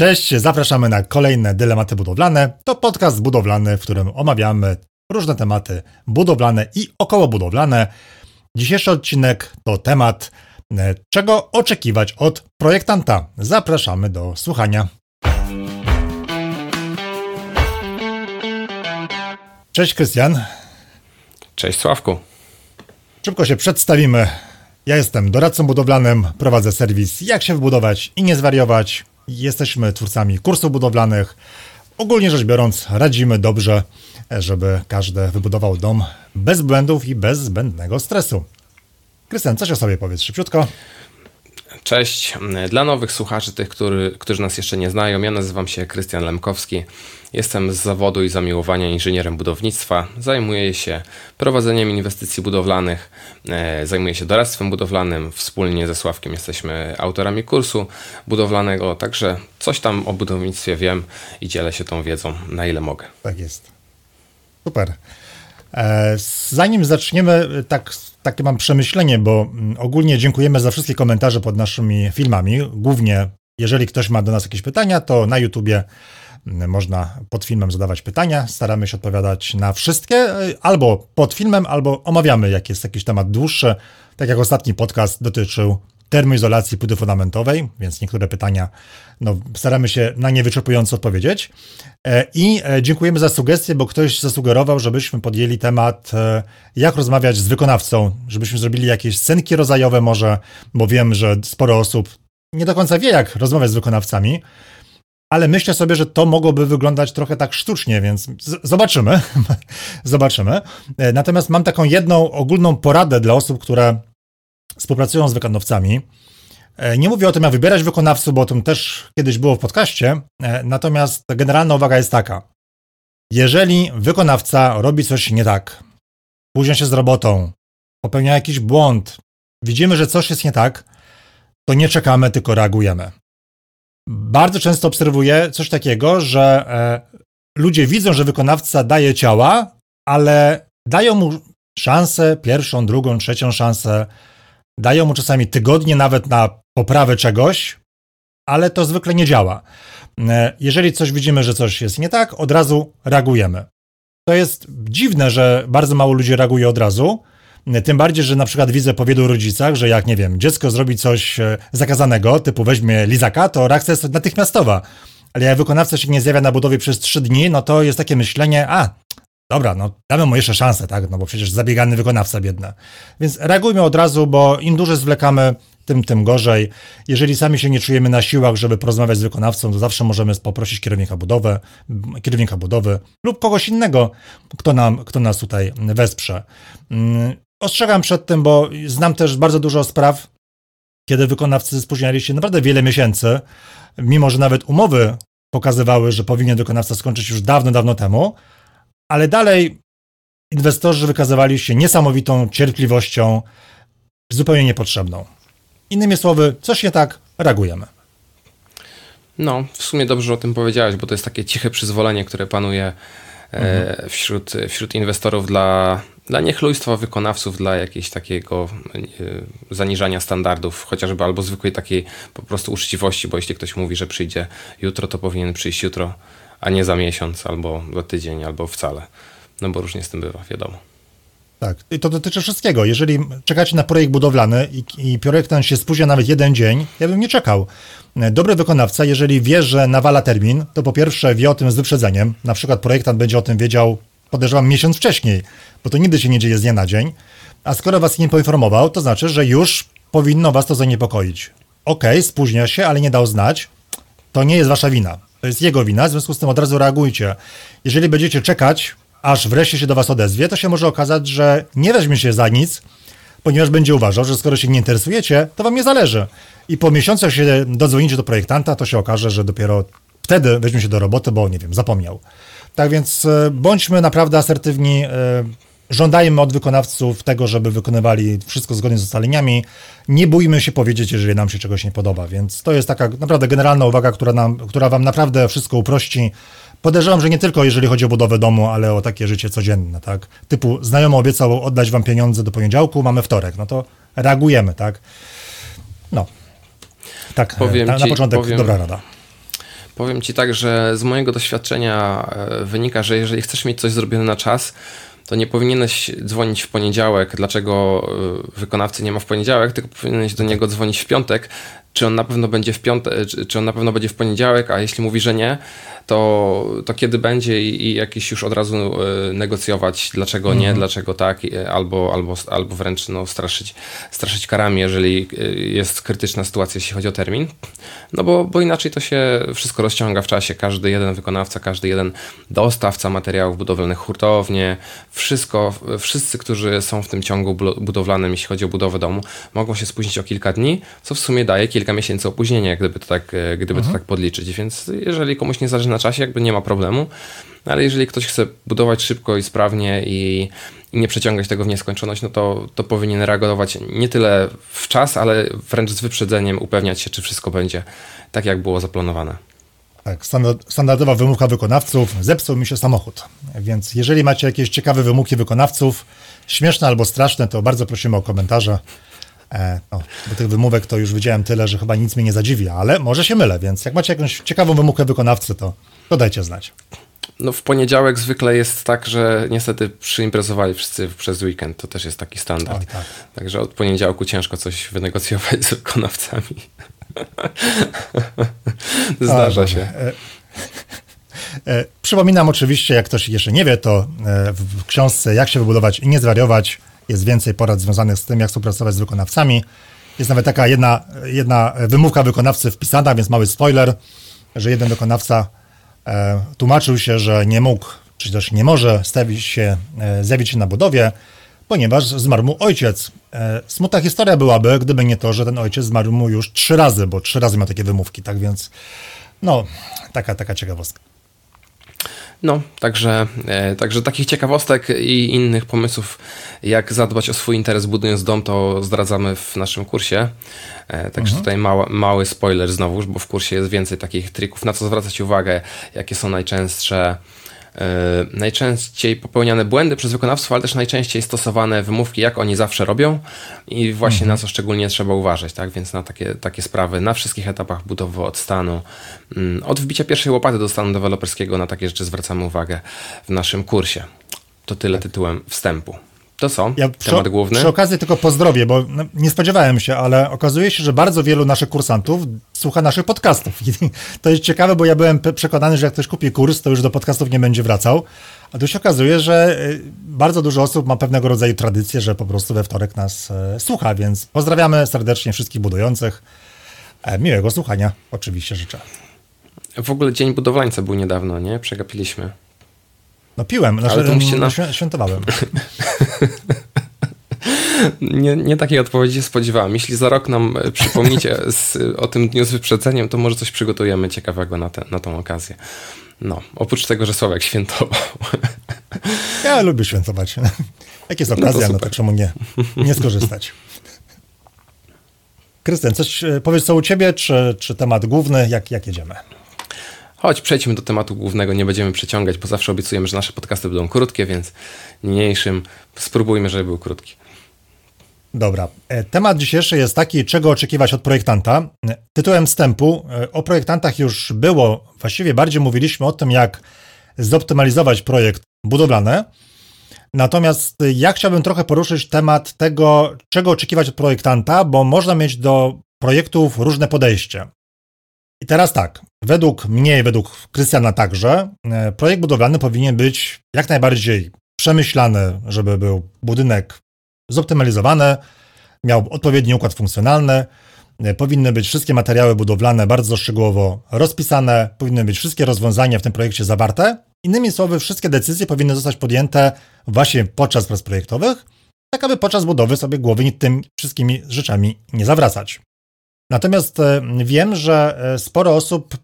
Cześć, zapraszamy na kolejne dylematy budowlane. To podcast budowlany, w którym omawiamy różne tematy budowlane i okołobudowlane. Dzisiejszy odcinek to temat, e, czego oczekiwać od projektanta. Zapraszamy do słuchania. Cześć Krystian. Cześć Sławku. Szybko się przedstawimy. Ja jestem doradcą budowlanym, prowadzę serwis Jak się wybudować i nie zwariować. Jesteśmy twórcami kursów budowlanych. Ogólnie rzecz biorąc, radzimy dobrze, żeby każdy wybudował dom bez błędów i bez zbędnego stresu. Krystian, coś o sobie powiedz szybciutko. Cześć. Dla nowych słuchaczy, tych, który, którzy nas jeszcze nie znają, ja nazywam się Krystian Lemkowski. Jestem z zawodu i zamiłowania inżynierem budownictwa. Zajmuję się prowadzeniem inwestycji budowlanych, e, zajmuję się doradztwem budowlanym. Wspólnie ze Sławkiem jesteśmy autorami kursu budowlanego, także coś tam o budownictwie wiem i dzielę się tą wiedzą na ile mogę. Tak jest. Super. E, zanim zaczniemy, tak, takie mam przemyślenie, bo mm, ogólnie dziękujemy za wszystkie komentarze pod naszymi filmami. Głównie, jeżeli ktoś ma do nas jakieś pytania, to na YouTubie można pod filmem zadawać pytania. Staramy się odpowiadać na wszystkie, e, albo pod filmem, albo omawiamy, jak jest jakiś temat dłuższy. Tak jak ostatni podcast dotyczył termoizolacji płyty fundamentowej, więc niektóre pytania no, staramy się na nie wyczerpująco odpowiedzieć. E, I e, dziękujemy za sugestie, bo ktoś zasugerował, żebyśmy podjęli temat, jak rozmawiać z wykonawcą, żebyśmy zrobili jakieś scenki rodzajowe może, bo wiem, że sporo osób nie do końca wie, jak rozmawiać z wykonawcami, ale myślę sobie, że to mogłoby wyglądać trochę tak sztucznie, więc zobaczymy. zobaczymy. Natomiast mam taką jedną ogólną poradę dla osób, które współpracują z wykonawcami. E, nie mówię o tym, jak wybierać wykonawców, bo o tym też kiedyś było w podcaście. E, natomiast generalna uwaga jest taka. Jeżeli wykonawca robi coś nie tak, późnia się z robotą, popełnia jakiś błąd, widzimy, że coś jest nie tak, to nie czekamy, tylko reagujemy. Bardzo często obserwuję coś takiego, że e, ludzie widzą, że wykonawca daje ciała, ale dają mu szansę, pierwszą, drugą, trzecią szansę, dają mu czasami tygodnie nawet na poprawę czegoś, ale to zwykle nie działa. E, jeżeli coś widzimy, że coś jest nie tak, od razu reagujemy. To jest dziwne, że bardzo mało ludzi reaguje od razu. Tym bardziej, że na przykład widzę po wielu rodzicach, że jak, nie wiem, dziecko zrobi coś e, zakazanego, typu weźmie lizaka, to reakcja jest natychmiastowa. Ale jak wykonawca się nie zjawia na budowie przez trzy dni, no to jest takie myślenie, a, dobra, no damy mu jeszcze szansę, tak, no bo przecież zabiegany wykonawca biedna. Więc reagujmy od razu, bo im dłużej zwlekamy, tym, tym gorzej. Jeżeli sami się nie czujemy na siłach, żeby porozmawiać z wykonawcą, to zawsze możemy poprosić kierownika budowy, kierownika budowy lub kogoś innego, kto, nam, kto nas tutaj wesprze. Ostrzegam przed tym, bo znam też bardzo dużo spraw, kiedy wykonawcy spóźniali się naprawdę wiele miesięcy, mimo że nawet umowy pokazywały, że powinien wykonawca skończyć już dawno, dawno temu, ale dalej inwestorzy wykazywali się niesamowitą cierpliwością, zupełnie niepotrzebną. Innymi słowy, coś nie tak, reagujemy. No, w sumie dobrze że o tym powiedziałeś, bo to jest takie ciche przyzwolenie, które panuje e, mhm. wśród, wśród inwestorów dla, dla niechlujstwa wykonawców, dla jakiegoś takiego e, zaniżania standardów, chociażby albo zwykłej takiej po prostu uczciwości, bo jeśli ktoś mówi, że przyjdzie jutro, to powinien przyjść jutro, a nie za miesiąc, albo za tydzień, albo wcale. No bo różnie z tym bywa, wiadomo. Tak, i to dotyczy wszystkiego. Jeżeli czekacie na projekt budowlany i, i projektant się spóźnia nawet jeden dzień, ja bym nie czekał. Dobry wykonawca, jeżeli wie, że nawala termin, to po pierwsze wie o tym z wyprzedzeniem. Na przykład projektant będzie o tym wiedział, podejrzewam, miesiąc wcześniej, bo to nigdy się nie dzieje z dnia na dzień. A skoro was nie poinformował, to znaczy, że już powinno was to zaniepokoić. Okej, okay, spóźnia się, ale nie dał znać. To nie jest wasza wina. To jest jego wina, w związku z tym od razu reagujcie. Jeżeli będziecie czekać, aż wreszcie się do was odezwie, to się może okazać, że nie weźmie się za nic, ponieważ będzie uważał, że skoro się nie interesujecie, to wam nie zależy. I po miesiącu, jak się dodzwonicie do projektanta, to się okaże, że dopiero wtedy weźmie się do roboty, bo nie wiem, zapomniał. Tak więc e, bądźmy naprawdę asertywni, e, żądajmy od wykonawców tego, żeby wykonywali wszystko zgodnie z ustaleniami. Nie bójmy się powiedzieć, jeżeli nam się czegoś nie podoba. Więc to jest taka naprawdę generalna uwaga, która, nam, która wam naprawdę wszystko uprości. Podejrzewam, że nie tylko jeżeli chodzi o budowę domu, ale o takie życie codzienne, tak? Typu znajomy obiecał oddać wam pieniądze do poniedziałku, mamy wtorek, no to reagujemy, tak? No. Tak, powiem na, na początek powiem, dobra rada. Powiem Ci tak, że z mojego doświadczenia e, wynika, że jeżeli chcesz mieć coś zrobione na czas, to nie powinieneś dzwonić w poniedziałek, dlaczego e, wykonawcy nie ma w poniedziałek, tylko powinieneś do niego dzwonić w piątek, czy on na pewno będzie w piątek, czy on na pewno będzie w poniedziałek, a jeśli mówi, że nie, to, to kiedy będzie i, i jakiś już od razu y, negocjować, dlaczego nie, mhm. dlaczego tak, albo, albo, albo wręcz no, straszyć, straszyć karami, jeżeli y, jest krytyczna sytuacja, jeśli chodzi o termin. No bo, bo inaczej to się wszystko rozciąga w czasie. Każdy jeden wykonawca, każdy jeden dostawca materiałów budowlanych, hurtownie, wszystko, wszyscy, którzy są w tym ciągu budowlanym, jeśli chodzi o budowę domu, mogą się spóźnić o kilka dni, co w sumie daje kilka miesięcy opóźnienia, gdyby to tak, gdyby mhm. to tak podliczyć. Więc jeżeli komuś nie zależy na czasie, jakby nie ma problemu. Ale jeżeli ktoś chce budować szybko i sprawnie i, i nie przeciągać tego w nieskończoność, no to, to powinien reagować nie tyle w czas, ale wręcz z wyprzedzeniem upewniać się, czy wszystko będzie tak, jak było zaplanowane. Tak, standardowa wymówka wykonawców, zepsuł mi się samochód. Więc jeżeli macie jakieś ciekawe wymówki wykonawców, śmieszne albo straszne, to bardzo prosimy o komentarze. E, no, do tych wymówek to już widziałem tyle, że chyba nic mnie nie zadziwi, ale może się mylę, więc jak macie jakąś ciekawą wymówkę wykonawcy, to, to dajcie znać. No w poniedziałek zwykle jest tak, że niestety przyimprezowali wszyscy przez weekend. To też jest taki standard. Oj, tak. Także od poniedziałku ciężko coś wynegocjować z wykonawcami. Zdarza się. E, e, przypominam oczywiście, jak ktoś jeszcze nie wie, to w książce Jak się wybudować i nie zwariować jest więcej porad związanych z tym, jak współpracować z wykonawcami. Jest nawet taka jedna, jedna wymówka wykonawcy wpisana, więc mały spoiler, że jeden wykonawca e, tłumaczył się, że nie mógł, czy też nie może stawić się, e, zjawić się na budowie, ponieważ zmarł mu ojciec. E, smutna historia byłaby, gdyby nie to, że ten ojciec zmarł mu już trzy razy, bo trzy razy miał takie wymówki, tak więc no, taka, taka ciekawostka. No, także, e, także takich ciekawostek i innych pomysłów, jak zadbać o swój interes budując dom, to zdradzamy w naszym kursie. E, także mhm. tutaj mały, mały spoiler znowuż, bo w kursie jest więcej takich trików, na co zwracać uwagę, jakie są najczęstsze najczęściej popełniane błędy przez wykonawców, ale też najczęściej stosowane wymówki, jak oni zawsze robią i właśnie mhm. na co szczególnie trzeba uważać, tak? Więc na takie, takie sprawy na wszystkich etapach budowy od stanu, mm, od wbicia pierwszej łopaty do stanu deweloperskiego, na takie rzeczy zwracamy uwagę w naszym kursie. To tyle tak. tytułem wstępu. To co? Ja Temat przy, główny? Przy okazji tylko pozdrowię, bo no, nie spodziewałem się, ale okazuje się, że bardzo wielu naszych kursantów słucha naszych podcastów. I to jest ciekawe, bo ja byłem przekonany, że jak ktoś kupi kurs, to już do podcastów nie będzie wracał. A tu się okazuje, że y, bardzo dużo osób ma pewnego rodzaju tradycję, że po prostu we wtorek nas e, słucha, więc pozdrawiamy serdecznie wszystkich budujących. E, miłego słuchania, oczywiście życzę. W ogóle Dzień Budowlańca był niedawno, nie? Przegapiliśmy. No piłem, znaczy, Ale to musicie na... świętowałem. nie, nie takiej odpowiedzi się spodziewałem. Jeśli za rok nam e, przypomnicie z, o tym dniu z wyprzedzeniem, to może coś przygotujemy ciekawego na, te, na tą okazję. No, oprócz tego, że Sławek świętował. Ja lubię świętować. Jak jest okazja, no to, no to czemu nie, nie skorzystać? Krystian, coś e, powiedz co u ciebie, czy, czy temat główny, jak, jak jedziemy? Choć przejdźmy do tematu głównego, nie będziemy przeciągać, bo zawsze obiecujemy, że nasze podcasty będą krótkie, więc niniejszym spróbujmy, żeby był krótki. Dobra. E, temat dzisiejszy jest taki, czego oczekiwać od projektanta. Tytułem wstępu e, o projektantach już było, właściwie bardziej mówiliśmy o tym, jak zoptymalizować projekt budowlany. Natomiast ja chciałbym trochę poruszyć temat tego, czego oczekiwać od projektanta, bo można mieć do projektów różne podejście. I teraz tak, według mnie i według Krystiana także, e, projekt budowlany powinien być jak najbardziej przemyślany, żeby był budynek zoptymalizowany, miał odpowiedni układ funkcjonalny, e, powinny być wszystkie materiały budowlane bardzo szczegółowo rozpisane, powinny być wszystkie rozwiązania w tym projekcie zawarte. Innymi słowy, wszystkie decyzje powinny zostać podjęte właśnie podczas prac projektowych, tak aby podczas budowy sobie głowy tym wszystkimi rzeczami nie zawracać. Natomiast e, wiem, że sporo osób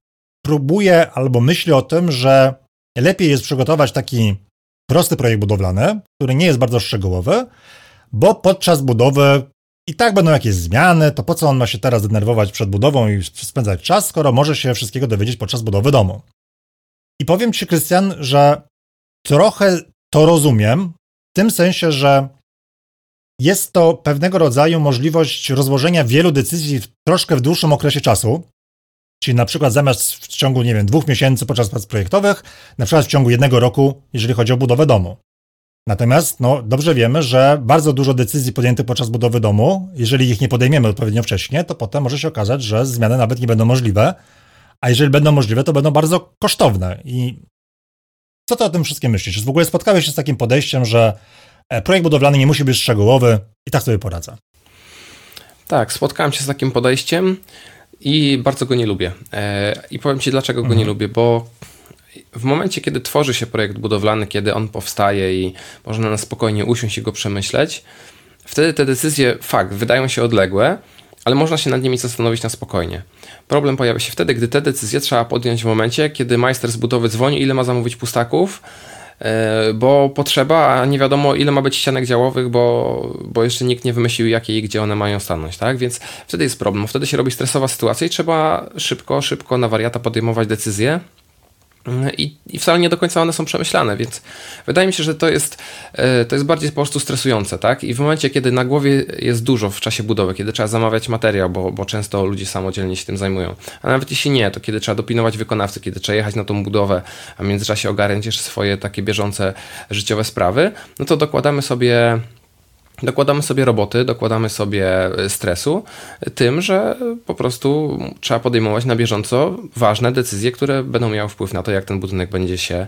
próbuje albo myśli o tym, że lepiej jest przygotować taki prosty projekt budowlany, który nie jest bardzo szczegółowy, bo podczas budowy i tak będą jakieś zmiany, to po co on ma się teraz denerwować przed budową i spędzać czas, skoro może się wszystkiego dowiedzieć podczas budowy domu. I powiem Ci, Krystian, że trochę to rozumiem, w tym sensie, że jest to pewnego rodzaju możliwość rozłożenia wielu decyzji troszkę w dłuższym okresie czasu. Czyli na przykład zamiast w ciągu, nie wiem, dwóch miesięcy podczas prac projektowych, na przykład w ciągu jednego roku, jeżeli chodzi o budowę domu. Natomiast no, dobrze wiemy, że bardzo dużo decyzji podjętych podczas budowy domu, jeżeli ich nie podejmiemy odpowiednio wcześnie, to potem może się okazać, że zmiany nawet nie będą możliwe, a jeżeli będą możliwe, to będą bardzo kosztowne. I co ty o tym wszystkim myślisz? W ogóle spotkałeś się z takim podejściem, że e, projekt budowlany nie musi być szczegółowy i tak sobie poradzę? Tak, spotkałem się z takim podejściem i bardzo go nie lubię. E, I powiem Ci, dlaczego go nie mhm. lubię, bo w momencie, kiedy tworzy się projekt budowlany, kiedy on powstaje i można na spokojnie usiąść i go przemyśleć, wtedy te decyzje, fakt, wydają się odległe, ale można się nad nimi zastanowić na spokojnie. Problem pojawia się wtedy, gdy te decyzje trzeba podjąć w momencie, kiedy majster z budowy dzwoni, ile ma zamówić pustaków, bo potrzeba, a nie wiadomo ile ma być ścianek działowych, bo, bo jeszcze nikt nie wymyślił jakie i gdzie one mają stanąć, tak? Więc wtedy jest problem, wtedy się robi stresowa sytuacja i trzeba szybko, szybko na wariata podejmować decyzje, i, I wcale nie do końca one są przemyślane, więc wydaje mi się, że to jest, e, to jest bardziej po prostu stresujące, tak? I w momencie, kiedy na głowie jest dużo w czasie budowy, kiedy trzeba zamawiać materiał, bo, bo często ludzie samodzielnie się tym zajmują, a nawet jeśli nie, to kiedy trzeba dopilnować wykonawcy, kiedy trzeba jechać na tą budowę, a w międzyczasie ogarniać jeszcze swoje takie bieżące życiowe sprawy, no to dokładamy sobie Dokładamy sobie roboty, dokładamy sobie e, stresu tym, że po prostu trzeba podejmować na bieżąco ważne decyzje, które będą miały wpływ na to, jak ten budynek będzie się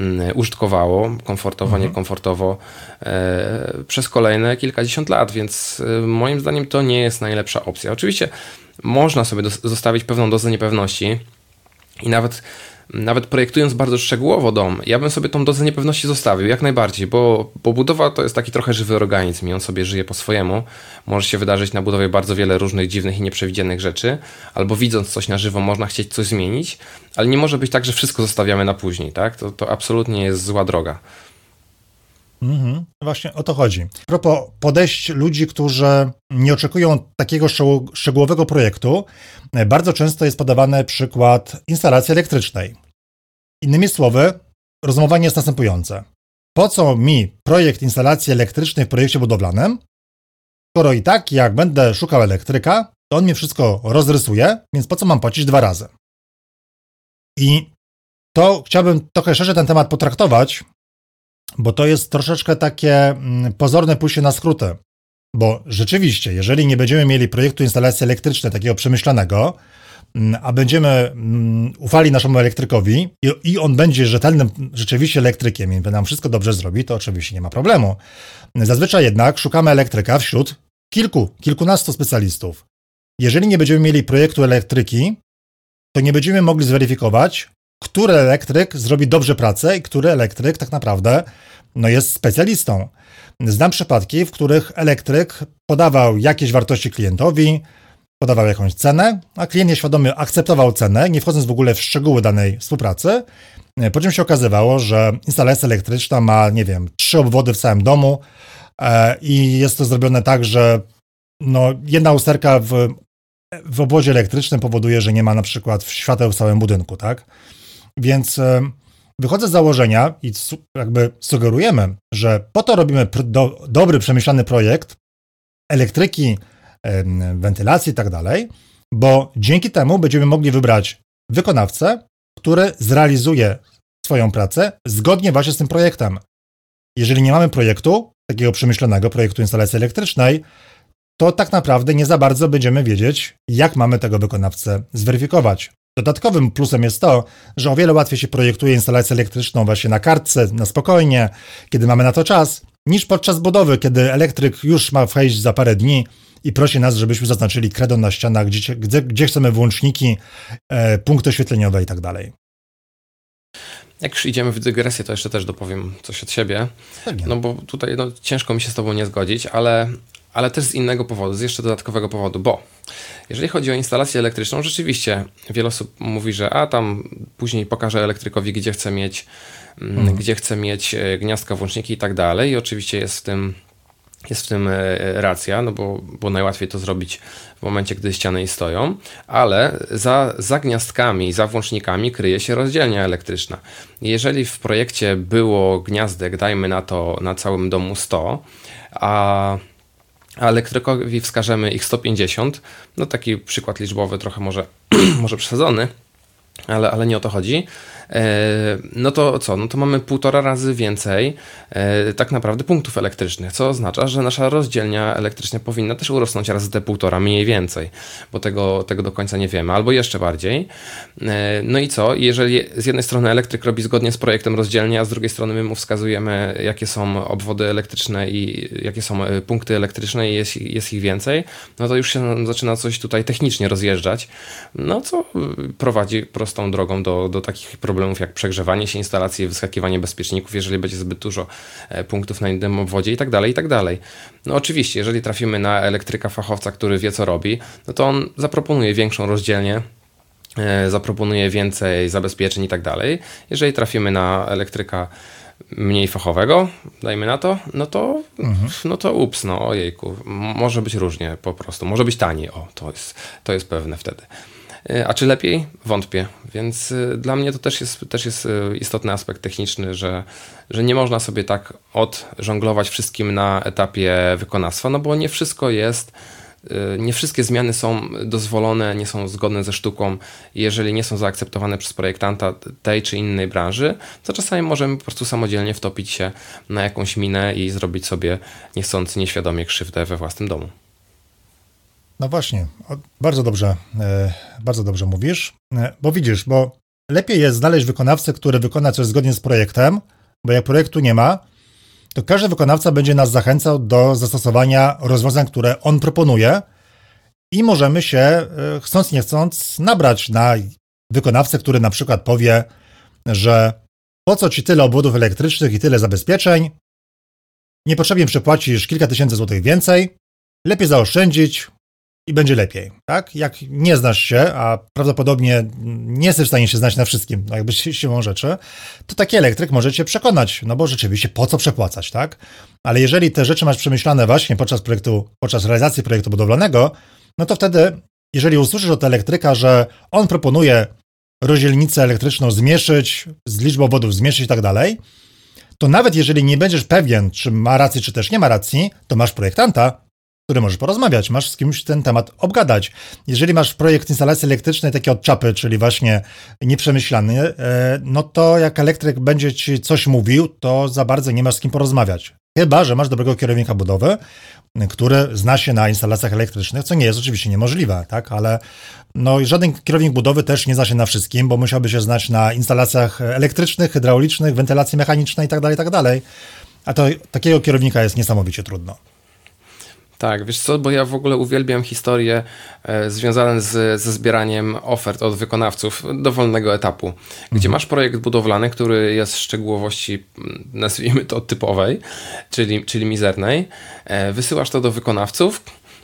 mm, użytkowało, komfortowo, mhm. niekomfortowo e, przez kolejne kilkadziesiąt lat, więc e, moim zdaniem to nie jest najlepsza opcja. Oczywiście można sobie zostawić pewną dozę niepewności i nawet nawet projektując bardzo szczegółowo dom, ja bym sobie tą dozę niepewności zostawił, jak najbardziej, bo, bo budowa to jest taki trochę żywy organizm i on sobie żyje po swojemu. Może się wydarzyć na budowie bardzo wiele różnych dziwnych i nieprzewidzianych rzeczy, albo widząc coś na żywo można chcieć coś zmienić, ale nie może być tak, że wszystko zostawiamy na później, tak? To, to absolutnie jest zła droga. Mhm, właśnie o to chodzi. A propos podejść ludzi, którzy nie oczekują takiego szczegółowego projektu, bardzo często jest podawany przykład instalacji elektrycznej. Innymi słowy, rozumowanie jest następujące. Po co mi projekt instalacji elektrycznej w projekcie budowlanym, skoro i tak jak będę szukał elektryka, to on mi wszystko rozrysuje, więc po co mam płacić dwa razy? I to chciałbym trochę szerzej ten temat potraktować, bo to jest troszeczkę takie mm, pozorne pójście na skróty. Bo rzeczywiście, jeżeli nie będziemy mieli projektu instalacji elektrycznej takiego przemyślanego, mm, a będziemy mm, ufali naszemu elektrykowi i, on będzie rzetelnym rzeczywiście elektrykiem i nam wszystko dobrze zrobi, to oczywiście nie ma problemu. Zazwyczaj jednak szukamy elektryka wśród kilku, kilkunastu specjalistów. Jeżeli nie będziemy mieli projektu elektryki, to nie będziemy mogli zweryfikować, który elektryk zrobi dobrze pracę i który elektryk tak naprawdę no, jest specjalistą. Znam przypadki, w których elektryk podawał jakieś wartości klientowi, podawał jakąś cenę, a klient nieświadomie akceptował cenę, nie wchodząc w ogóle w szczegóły danej współpracy, po czym się okazywało, że instalacja elektryczna ma, nie wiem, trzy obwody w całym domu e, i jest to zrobione tak, że no, jedna usterka w, w obwodzie elektrycznym powoduje, że nie ma na przykład świateł w całym budynku, tak? Więc e, wychodzę z założenia i jakby sugerujemy, że po to robimy do, dobry, przemyślany projekt elektryki, wentylacji i tak dalej, bo dzięki temu będziemy mogli wybrać wykonawcę, który zrealizuje swoją pracę zgodnie właśnie z tym projektem. Jeżeli nie mamy projektu, takiego przemyślanego projektu instalacji elektrycznej, to tak naprawdę nie za bardzo będziemy wiedzieć, jak mamy tego wykonawcę zweryfikować. Dodatkowym plusem jest to, że o wiele łatwiej się projektuje instalację elektryczną właśnie na kartce, na spokojnie, kiedy mamy na to czas, niż podczas budowy, kiedy elektryk już ma wejść za parę dni i prosi nas, żebyśmy zaznaczyli kredą na ścianach, gdzie, gdzie, gdzie chcemy włączniki, e, punkty oświetleniowe i tak dalej. Jak już idziemy w dygresję, to jeszcze też dopowiem coś od siebie. Pewnie. No bo tutaj no, ciężko mi się z Tobą nie zgodzić, ale ale też z innego powodu, z jeszcze dodatkowego powodu, bo jeżeli chodzi o instalację elektryczną, rzeczywiście wiele osób mówi, że a tam później pokażę elektrykowi, gdzie chcę mieć, mm, mhm. gdzie mieć e, gniazdka, włączniki i tak dalej. I oczywiście jest w tym, jest w tym e, racja, no bo, bo najłatwiej to zrobić w momencie, gdy ściany stoją, ale za, za gniazdkami, za włącznikami kryje się rozdzielnia elektryczna. Jeżeli w projekcie było gniazdek, dajmy na to na całym domu 100, a a elektrykowi wskażemy ich 150, no taki przykład liczbowy trochę może, może przesadzony, ale, ale nie o to chodzi, no to co? No to mamy półtora razy więcej e, tak naprawdę punktów elektrycznych, co oznacza, że nasza rozdzielnia elektryczna powinna też urosnąć razy te półtora, mniej więcej, bo tego, tego do końca nie wiemy, albo jeszcze bardziej. E, no i co? Jeżeli z jednej strony elektryk robi zgodnie z projektem rozdzielnia, a z drugiej strony my mu wskazujemy, jakie są obwody elektryczne i jakie są punkty elektryczne i jest, jest ich więcej, no to już się zaczyna coś tutaj technicznie rozjeżdżać, no co prowadzi prostą drogą do, do takich problemów problemów jak przegrzewanie się instalacji, wyskakiwanie bezpieczników, jeżeli będzie zbyt dużo e, punktów na innym obwodzie i tak dalej, i tak dalej. No oczywiście, jeżeli trafimy na elektryka fachowca, który wie co robi, no to on zaproponuje większą rozdzielnię, e, zaproponuje więcej zabezpieczeń i tak dalej. Jeżeli trafimy na elektryka mniej fachowego, dajmy na to, no to, mhm. no to ups, no ojejku, może być różnie po prostu, może być taniej, o, to jest, to jest pewne wtedy. E, a czy lepiej? Wątpię. Więc e, dla mnie to też jest, też jest e, istotny aspekt techniczny, że, że nie można sobie tak odżonglować wszystkim na etapie wykonawstwa, no bo nie wszystko jest nie wszystkie zmiany są dozwolone, nie są zgodne ze sztuką. Jeżeli nie są zaakceptowane przez projektanta tej czy innej branży, to czasami możemy po prostu samodzielnie wtopić się na jakąś minę i zrobić sobie niechcący, nieświadomie krzywdę we własnym domu. No właśnie, bardzo dobrze, e, bardzo dobrze mówisz, e, bo widzisz, bo lepiej jest znaleźć wykonawcę, który wykona coś zgodnie z projektem, bo jak projektu nie ma, to każdy wykonawca będzie nas zachęcał do zastosowania rozwiązań, które on proponuje i możemy się, e, chcąc nie chcąc, nabrać na wykonawcę, który na przykład powie, że po co ci tyle obwodów elektrycznych i tyle zabezpieczeń, niepotrzebnie przepłacisz kilka tysięcy złotych więcej, lepiej zaoszczędzić, i będzie lepiej, tak? Jak nie znasz się, a prawdopodobnie nie jesteś w stanie się znać na wszystkim, no jakby siłą rzeczy, to taki elektryk może cię przekonać, no bo rzeczywiście po co przepłacać, tak? Ale jeżeli te rzeczy masz przemyślane właśnie podczas projektu, podczas realizacji projektu budowlanego, no to wtedy, jeżeli usłyszysz od elektryka, że on proponuje rozdzielnicę elektryczną zmieszyć, z liczbą wodów zmieszyć i tak dalej, to nawet jeżeli nie będziesz pewien, czy ma rację, czy też nie ma racji, to masz projektanta, który możesz porozmawiać, masz z kimś ten temat obgadać. Jeżeli masz projekt instalacji elektrycznej takie od czapy, czyli właśnie nieprzemyślany, e, no to jak elektryk będzie ci coś mówił, to za bardzo nie masz z kim porozmawiać. Chyba, że masz dobrego kierownika budowy, który zna się na instalacjach elektrycznych, co nie jest oczywiście niemożliwe, tak, ale no żaden kierownik budowy też nie zna się na wszystkim, bo musiałby się znać na instalacjach elektrycznych, hydraulicznych, wentylacji mechanicznej itd., tak itd., tak a to takiego kierownika jest niesamowicie trudno. Tak, wiesz co, bo ja w ogóle uwielbiam historie e, związane z, ze zbieraniem ofert od wykonawców dowolnego etapu, gdzie mhm. masz projekt budowlany, który jest w szczegółowości, mm, nazwijmy to typowej, czyli, czyli mizernej, e, wysyłasz to do wykonawców,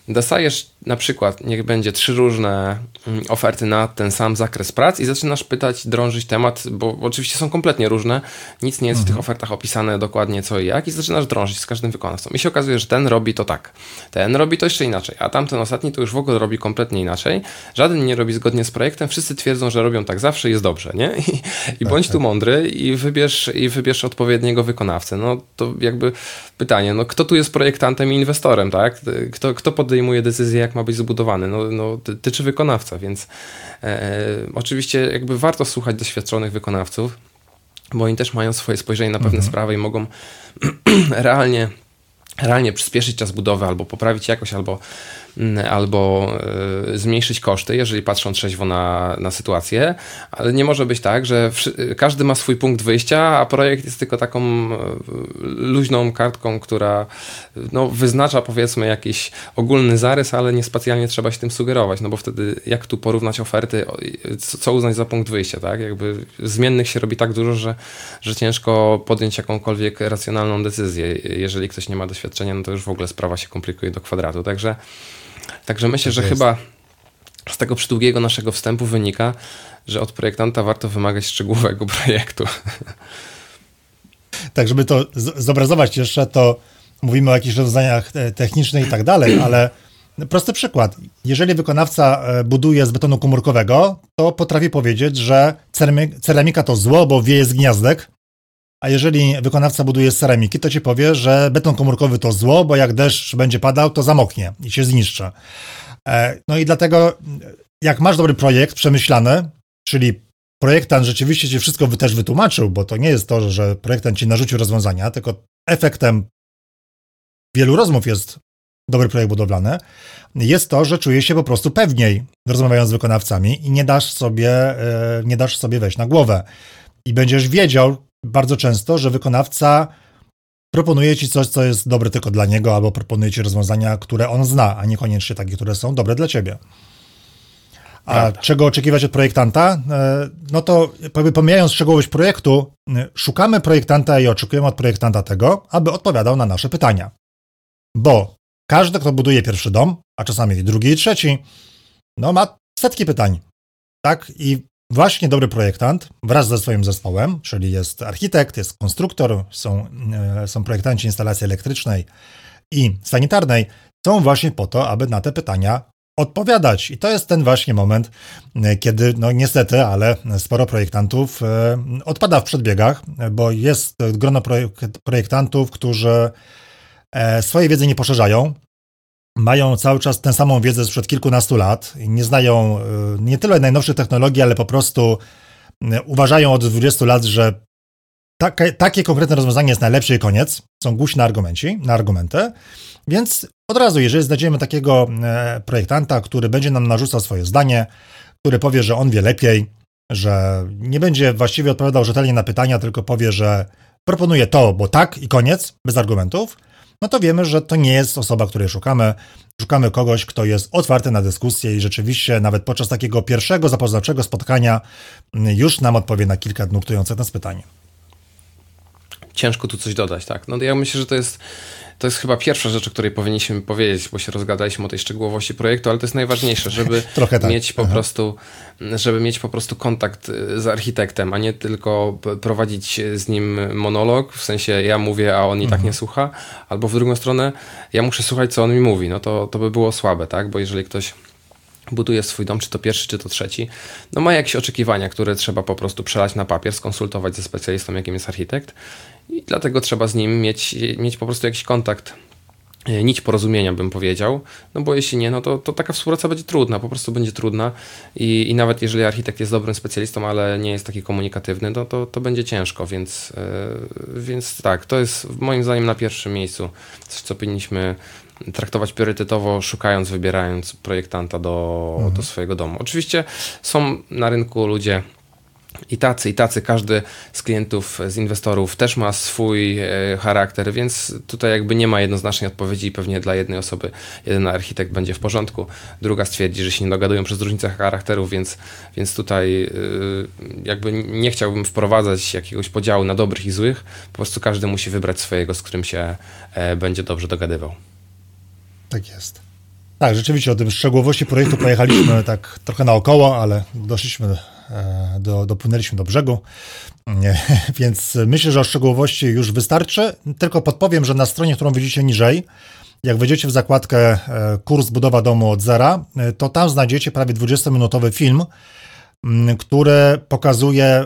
dostajesz na przykład, niech będzie trzy różne mm, oferty na ten sam zakres prac i zaczynasz pytać, drążyć temat, bo oczywiście są kompletnie różne, nic nie jest mhm. w tych mhm. ofertach opisane dokładnie co i jak i zaczynasz drążyć z każdym wykonawcą. I się okazuje, że ten robi to tak, ten robi to jeszcze inaczej, a tamten ostatni to już w ogóle robi kompletnie inaczej. Żaden nie robi zgodnie z projektem, wszyscy twierdzą, że robią tak zawsze i jest dobrze, nie? I, i bądź tu tak. mądry i wybierz, i wybierz odpowiedniego wykonawcę. No to jakby pytanie, no kto tu jest projektantem i inwestorem, tak? Kto, kto podejmuje decyzję, jak ma być zbudowany. No, no, ty, ty czy wykonawca, więc e, e, oczywiście jakby warto słuchać doświadczonych wykonawców, bo oni też mają swoje spojrzenie na pewne mhm. sprawy i mogą realnie realnie przyspieszyć czas budowy, albo poprawić jakość, albo albo e, zmniejszyć koszty, jeżeli patrzą trzeźwo na, na sytuację, ale nie może być tak, że każdy ma swój punkt wyjścia, a projekt jest tylko taką e, luźną kartką, która no, wyznacza powiedzmy jakiś ogólny zarys, ale niespecjalnie trzeba się tym sugerować, no bo wtedy jak tu porównać oferty, co uznać za punkt wyjścia, tak? Jakby zmiennych się robi tak dużo, że, że ciężko podjąć jakąkolwiek racjonalną decyzję. Jeżeli ktoś nie ma doświadczenia, no to już w ogóle sprawa się komplikuje do kwadratu. Także Także myślę, tak że jest. chyba z tego przydługiego naszego wstępu wynika, że od projektanta warto wymagać szczegółowego projektu. Tak, żeby to zobrazować jeszcze, to mówimy o jakichś rozwiązaniach technicznych i tak dalej, ale prosty przykład. Jeżeli wykonawca e, buduje z betonu komórkowego, to potrafi powiedzieć, że ceramika to zło, bo wieje z gniazdek, A jeżeli wykonawca buduje z ceramiki, to ci powie, że beton komórkowy to zło, bo jak deszcz będzie padał, to zamoknie i się zniszczy. E, no i dlatego, jak masz dobry projekt przemyślany, czyli projektant rzeczywiście ci wszystko też wytłumaczył, bo to nie jest to, że projektant ci narzucił rozwiązania, tylko efektem wielu rozmów jest dobry projekt budowlany, jest to, że czuje się po prostu pewniej rozmawiając z wykonawcami i nie dasz sobie, e, nie dasz sobie wejść na głowę. I będziesz wiedział bardzo często, że wykonawca proponuje ci coś, co jest dobre tylko dla niego, albo proponuje ci rozwiązania, które on zna, a niekoniecznie takie, które są dobre dla ciebie. A Prawda. czego oczekiwać od projektanta? E, no to pomijając szczegółowość projektu, szukamy projektanta i oczekujemy od projektanta tego, aby odpowiadał na nasze pytania. Bo każdy, kto buduje pierwszy dom, a czasami drugi i trzeci, no ma setki pytań. Tak? I właśnie dobry projektant wraz ze swoim zespołem, czyli jest architekt, jest konstruktor, są, e, są projektanci instalacji elektrycznej i sanitarnej, są właśnie po to, aby na te pytania odpowiadać. I to jest ten właśnie moment, e, kiedy, no niestety, ale sporo projektantów e, odpada w przedbiegach, bo jest grono projektantów, którzy swojej wiedzy nie poszerzają, mają cały czas tę samą wiedzę sprzed kilkunastu lat, nie znają nie tyle najnowszych technologii, ale po prostu uważają od 20 lat, że takie, takie konkretne rozwiązanie jest najlepsze i koniec. Są głusi na, argumenci, na argumenty. Więc od razu, jeżeli znajdziemy takiego e, projektanta, który będzie nam narzucał swoje zdanie, który powie, że on wie lepiej, że nie będzie właściwie odpowiadał rzetelnie na pytania, tylko powie, że proponuje to, bo tak i koniec, bez argumentów, no to wiemy, że to nie jest osoba, której szukamy. Szukamy kogoś, kto jest otwarty na dyskusję i rzeczywiście nawet podczas takiego pierwszego zapoznawczego spotkania już nam odpowie na kilka nurtujących nas pytań ciężko tu coś dodać, tak. No ja myślę, że to jest, to jest chyba pierwsza rzecz, o której powinniśmy powiedzieć, bo się rozgadaliśmy o tej szczegółowości projektu, ale to jest najważniejsze, żeby tak. mieć po Aha. prostu, żeby mieć po prostu kontakt y, z architektem, a nie tylko prowadzić z nim monolog, w sensie ja mówię, a on i tak mhm. nie słucha, albo w drugą stronę ja muszę słuchać, co on mi mówi, no to, to by było słabe, tak, bo jeżeli ktoś buduje swój dom, czy to pierwszy, czy to trzeci, no ma jakieś oczekiwania, które trzeba po prostu przelać na papier, skonsultować ze specjalistą, jakim jest architekt i dlatego trzeba z nim mieć, mieć po prostu jakiś kontakt, e, nić porozumienia, bym powiedział, no bo jeśli nie, no to, to taka współpraca będzie trudna, po prostu będzie trudna i, i nawet jeżeli architekt jest dobrym specjalistą, ale nie jest taki komunikatywny, no to, to będzie ciężko, więc, yy, więc tak, to jest moim zdaniem na pierwszym miejscu coś, co powinniśmy traktować priorytetowo, szukając, wybierając projektanta do, mhm. do swojego domu. Oczywiście są na rynku ludzie i tacy, i tacy, każdy z klientów, z inwestorów też ma swój e, charakter, więc tutaj jakby nie ma jednoznacznej odpowiedzi i pewnie dla jednej osoby jeden architekt będzie w porządku, druga stwierdzi, że się nie dogadują przez różnicę charakterów, więc, więc tutaj e, jakby nie chciałbym wprowadzać jakiegoś podziału na dobrych i złych, po prostu każdy musi wybrać swojego, z którym się e, będzie dobrze dogadywał. Tak jest. Tak, rzeczywiście o tym szczegółowości projektu pojechaliśmy tak trochę naokoło, ale doszliśmy, do, dopłynęliśmy do brzegu, więc myślę, że o szczegółowości już wystarczy. Tylko podpowiem, że na stronie, którą widzicie niżej, jak wejdziecie w zakładkę e, kurs budowa domu od zera, e, to tam znajdziecie prawie 20-minutowy film, który pokazuje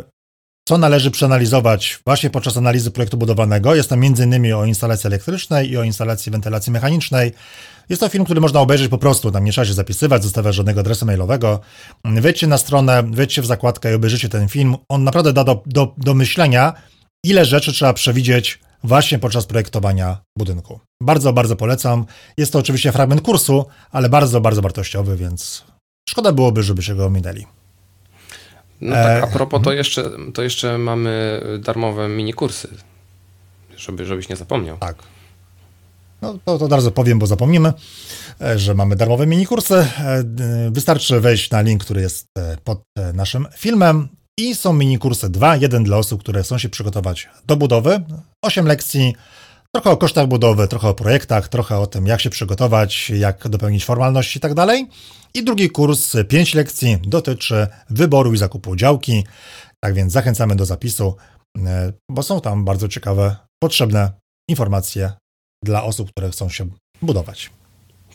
co należy przeanalizować właśnie podczas analizy projektu budowanego. Jest to m.in. o instalacji elektrycznej i o instalacji wentylacji mechanicznej. Jest to film, który można obejrzeć po prostu, tam nie trzeba się zapisywać, zostawiać żadnego adresu mailowego. Wejdźcie na stronę, wejdźcie w zakładkę i obejrzyjcie ten film. On naprawdę da do, do, do myślenia, ile rzeczy trzeba przewidzieć właśnie podczas projektowania budynku. Bardzo, bardzo polecam. Jest to oczywiście fragment kursu, ale bardzo, bardzo wartościowy, więc szkoda byłoby, żeby się go ominęli. No tak, a e, propos, to jeszcze, to jeszcze mamy darmowe mini kursy, żeby, żebyś nie zapomniał. Tak. No to, to od razu powiem, bo zapomnimy, e, że mamy darmowe mini kursy. E, wystarczy wejść na link, który jest pod naszym filmem i są mini kursy dwa, jeden dla osób, które chcą się przygotować do budowy, 8 lekcji, trochę o kosztach budowy, trochę o projektach, trochę o tym, jak się przygotować, jak dopełnić formalności i tak dalej. I drugi kurs, 5 lekcji, dotyczy wyboru i zakupu działki. Tak więc zachęcamy do zapisu, e, bo są tam bardzo ciekawe, potrzebne informacje dla osób, które chcą się budować.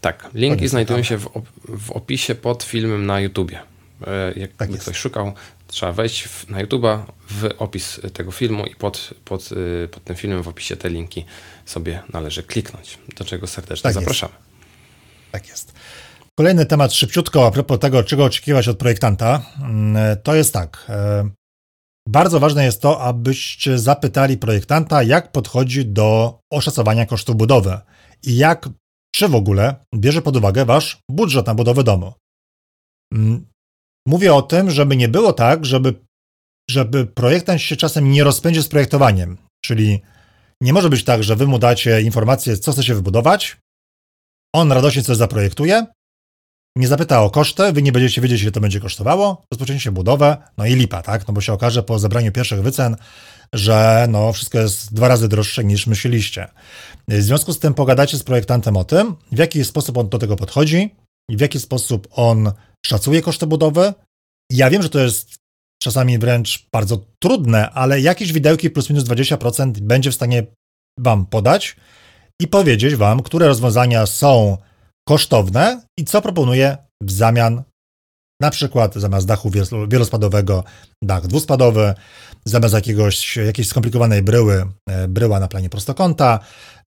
Tak, linki znajdują się w, opisie pod filmem na YouTubie. E, jak tak ktoś szukał, Trzeba wejść w, na YouTube'a w opis tego filmu i pod, pod, y, pod tym filmem w opisie te linki sobie należy kliknąć, do czego serdecznie tak zapraszamy. Jest. Tak jest. Kolejny temat szybciutko a propos tego, czego oczekiwać od projektanta, mm, to jest tak. E, bardzo ważne jest to, abyście zapytali projektanta, jak podchodzi do oszacowania kosztów budowy i jak, czy w ogóle bierze pod uwagę wasz budżet na budowę domu. Mówię o tym, żeby nie było tak, żeby, żeby projektant się czasem nie rozpędził z projektowaniem. Czyli nie może być tak, że wy mu dacie informację, co chce się wybudować, on radośnie coś zaprojektuje, nie zapyta o koszty, wy nie będziecie wiedzieć, ile to będzie kosztowało, rozpoczęcie budowę, no i lipa, tak? No bo się okaże po zebraniu pierwszych wycen, że no wszystko jest dwa razy droższe niż myśleliście. W związku z tym pogadacie z projektantem o tym, w jaki sposób on do tego podchodzi, w jaki sposób on szacuje koszty budowy. Ja wiem, że to jest czasami wręcz bardzo trudne, ale jakieś widełki plus minus 20% będzie w stanie wam podać i powiedzieć wam, które rozwiązania są kosztowne i co proponuje w zamian. Na przykład zamiast dachu wielospadowego dach dwuspadowy, zamiast jakiegoś, jakiejś skomplikowanej bryły, e, bryła na planie prostokąta,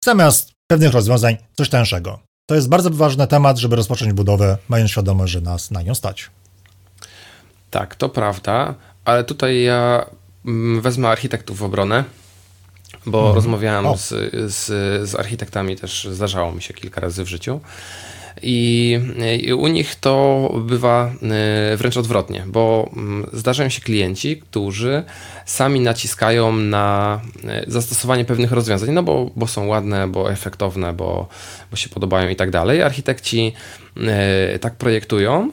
zamiast pewnych rozwiązań coś tańszego. To jest bardzo ważny temat, żeby rozpocząć budowę, mając świadomość, że nas na nią stać. Tak, to prawda, ale tutaj ja mm, wezmę architektów w obronę, bo mhm. rozmawiałem z, z, z architektami też, zdarzało mi się kilka razy w życiu. I, I, u nich to bywa e, wręcz odwrotnie, bo mm, zdarzają się klienci, którzy sami naciskają na e, zastosowanie pewnych rozwiązań, no bo, bo są ładne, bo efektowne, bo, bo się podobają i tak dalej. Architekci e, tak projektują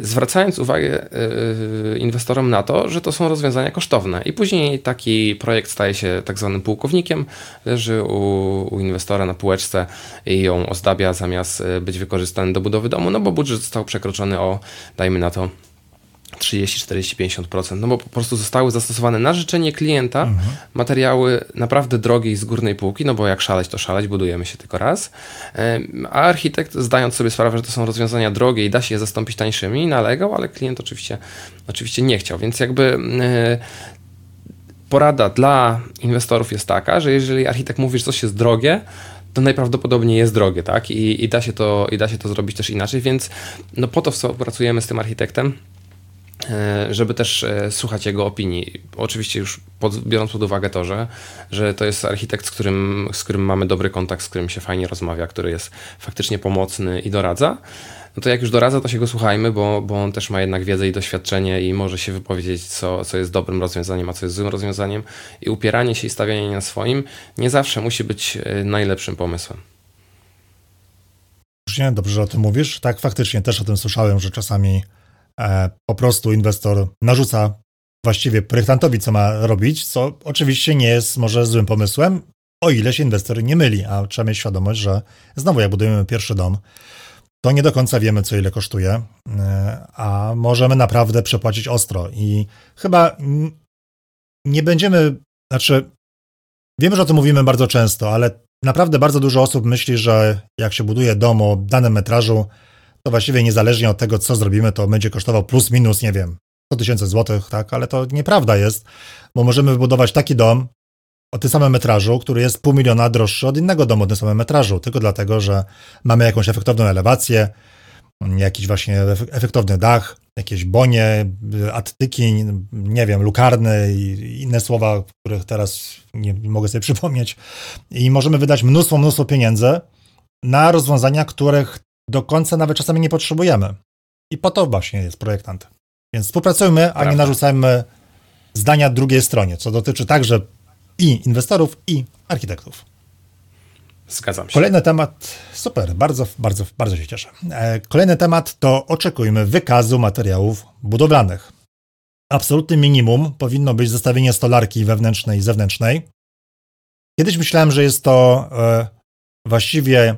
zwracając uwagę e, inwestorom na to, że to są rozwiązania kosztowne. I później taki projekt staje się tak zwanym pułkownikiem, leży u, u inwestora na półeczce i ją ozdabia zamiast e, być wykorzystany do budowy domu, no bo budżet został przekroczony o, dajmy na to, 30, 40, 50%, no bo po prostu zostały zastosowane na życzenie klienta mhm. materiały naprawdę drogie i z górnej półki, no bo jak szaleć, to szaleć, budujemy się tylko raz. A architekt, zdając sobie sprawę, że to są rozwiązania drogie i da się je zastąpić tańszymi, nalegał, ale klient oczywiście, oczywiście nie chciał, więc jakby e, porada dla inwestorów jest taka, że jeżeli architekt mówi, że coś jest drogie, to najprawdopodobniej jest drogie, tak? I, i, da, się to, i da się to zrobić też inaczej, więc no po to współpracujemy z tym architektem, żeby też e, słuchać jego opinii. Oczywiście już pod, biorąc pod uwagę to, że, że to jest architekt, z którym, z którym mamy dobry kontakt, z którym się fajnie rozmawia, który jest faktycznie pomocny i doradza, no to jak już doradza, to się go słuchajmy, bo, bo on też ma jednak wiedzę i doświadczenie i może się wypowiedzieć, co, co jest dobrym rozwiązaniem, a co jest złym rozwiązaniem. I upieranie się i stawianie na swoim nie zawsze musi być e, najlepszym pomysłem. Dobrze, że o tym mówisz. Tak, faktycznie też o tym słyszałem, że czasami E, po prostu inwestor narzuca właściwie projektantowi, co ma robić, co oczywiście nie jest może złym pomysłem, o ile się inwestor nie myli, a trzeba mieć świadomość, że znowu jak budujemy pierwszy dom, to nie do końca wiemy, co ile kosztuje, e, a możemy naprawdę przepłacić ostro i chyba nie będziemy, znaczy wiemy, że o tym mówimy bardzo często, ale naprawdę bardzo dużo osób myśli, że jak się buduje dom o danym metrażu, to właściwie niezależnie od tego, co zrobimy, to będzie kosztował plus minus, nie wiem, 100 tysięcy złotych, tak, ale to nieprawda jest, bo możemy wybudować taki dom o tym samym metrażu, który jest pół miliona droższy od innego domu o tym samym metrażu, tylko dlatego, że mamy jakąś efektowną elewację, jakiś właśnie efektowny dach, jakieś bonie, attyki, nie wiem, lukarne i inne słowa, których teraz nie mogę sobie przypomnieć. I możemy wydać mnóstwo, mnóstwo pieniędzy na rozwiązania, których do końca nawet czasami nie potrzebujemy. I po to właśnie jest projektant. Więc współpracujmy, Prawda. a nie narzucajmy zdania drugiej stronie, co dotyczy także i inwestorów, i architektów. Zgadzam się. Kolejny temat, super, bardzo, bardzo, bardzo się cieszę. E, kolejny temat to oczekujmy wykazu materiałów budowlanych. Absolutnym minimum powinno być zestawienie stolarki wewnętrznej i zewnętrznej. Kiedyś myślałem, że jest to e, właściwie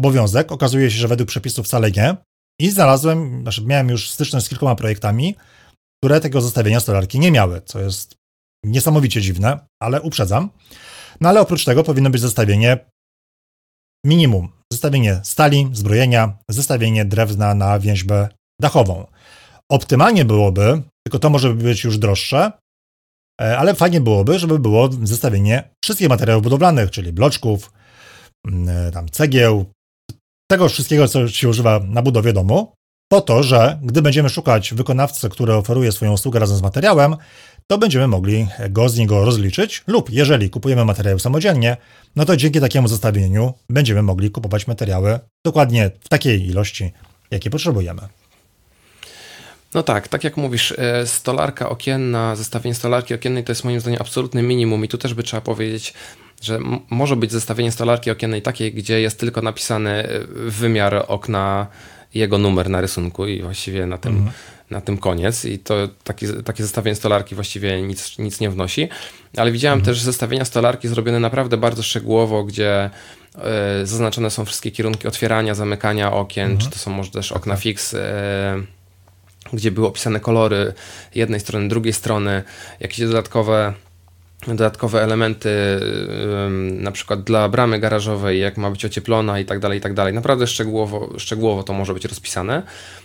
obowiązek. Okazuje się, że według przepisów wcale nie. I znalazłem, znaczy miałem już styczność z kilkoma projektami, które tego zestawienia stolarki nie miały, co jest niesamowicie dziwne, ale uprzedzam. No ale oprócz tego powinno być zestawienie minimum. Zestawienie stali, zbrojenia, zestawienie drewna na więźbę dachową. Optymalnie byłoby, tylko to może być już droższe, e, ale fajnie byłoby, żeby było zestawienie wszystkich materiałów budowlanych, czyli bloczków, mm, tam cegieł, tego wszystkiego, co się używa na budowie domu, po to, że gdy będziemy szukać wykonawcy, który oferuje swoją usługę razem z materiałem, to będziemy mogli go z niego rozliczyć, lub jeżeli kupujemy materiały samodzielnie, no to dzięki takiemu zestawieniu będziemy mogli kupować materiały dokładnie w takiej ilości, jakie potrzebujemy. No tak, tak jak mówisz, e, stolarka okienna, zestawienie stolarki okiennej to jest moim zdaniem absolutny minimum i tu też by trzeba powiedzieć, że może być zestawienie stolarki okiennej takiej, gdzie jest tylko napisany e, wymiar okna, jego numer na rysunku i właściwie na tym, mhm. na tym koniec. I to taki, takie zestawienie stolarki właściwie nic, nic nie wnosi. Ale widziałem mhm. też zestawienia stolarki zrobione naprawdę bardzo szczegółowo, gdzie y, zaznaczone są wszystkie kierunki otwierania, zamykania okien, mhm. czy to są może też okna fix. Y, gdzie były opisane kolory jednej strony, drugiej strony, jakieś dodatkowe dodatkowe elementy, na przykład dla bramy garażowej, jak ma być ocieplona i tak dalej, i tak dalej. Naprawdę szczegółowo, szczegółowo to może być rozpisane,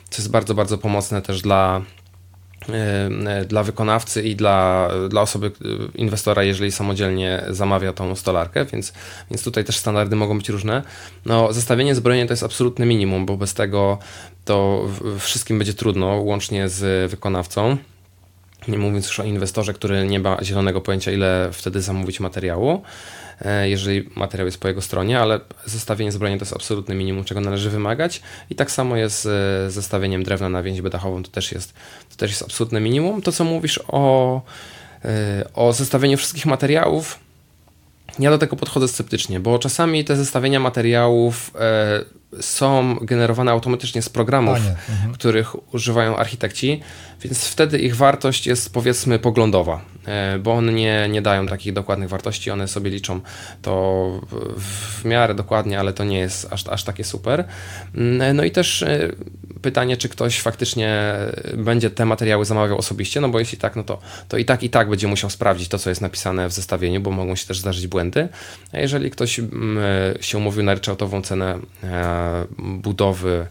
co jest bardzo, bardzo pomocne też dla, dla wykonawcy i dla, dla osoby, inwestora, jeżeli samodzielnie zamawia tą stolarkę, więc, więc tutaj też standardy mogą być różne. No, zestawienie zbrojenia to jest absolutne minimum, bo bez tego to wszystkim będzie trudno, łącznie z wykonawcą. Nie mówiąc już o inwestorze, który nie ma zielonego pojęcia, ile wtedy zamówić materiału, e, jeżeli materiał jest po jego stronie, ale zestawienie zbrojenia to jest absolutne minimum, czego należy wymagać. I tak samo jest z zestawieniem drewna na więźbę dachową, to też jest, to też jest absolutne minimum. To, co mówisz o, e, o zestawieniu wszystkich materiałów, ja do tego podchodzę sceptycznie, bo czasami te zestawienia materiałów e, są generowane automatycznie z programów, mhm. których używają architekci, więc wtedy ich wartość jest powiedzmy poglądowa, e, bo one nie, nie dają takich dokładnych wartości, one sobie liczą to w miarę dokładnie, ale to nie jest aż, aż takie super. Mm, no i też e, pytanie, czy ktoś faktycznie będzie te materiały zamawiał osobiście, no bo jeśli tak, no to, to i tak i tak będzie musiał sprawdzić to, co jest napisane w zestawieniu, bo mogą się też zdarzyć błędy. A jeżeli ktoś mm, się umówił na ryczałtową cenę e, budowy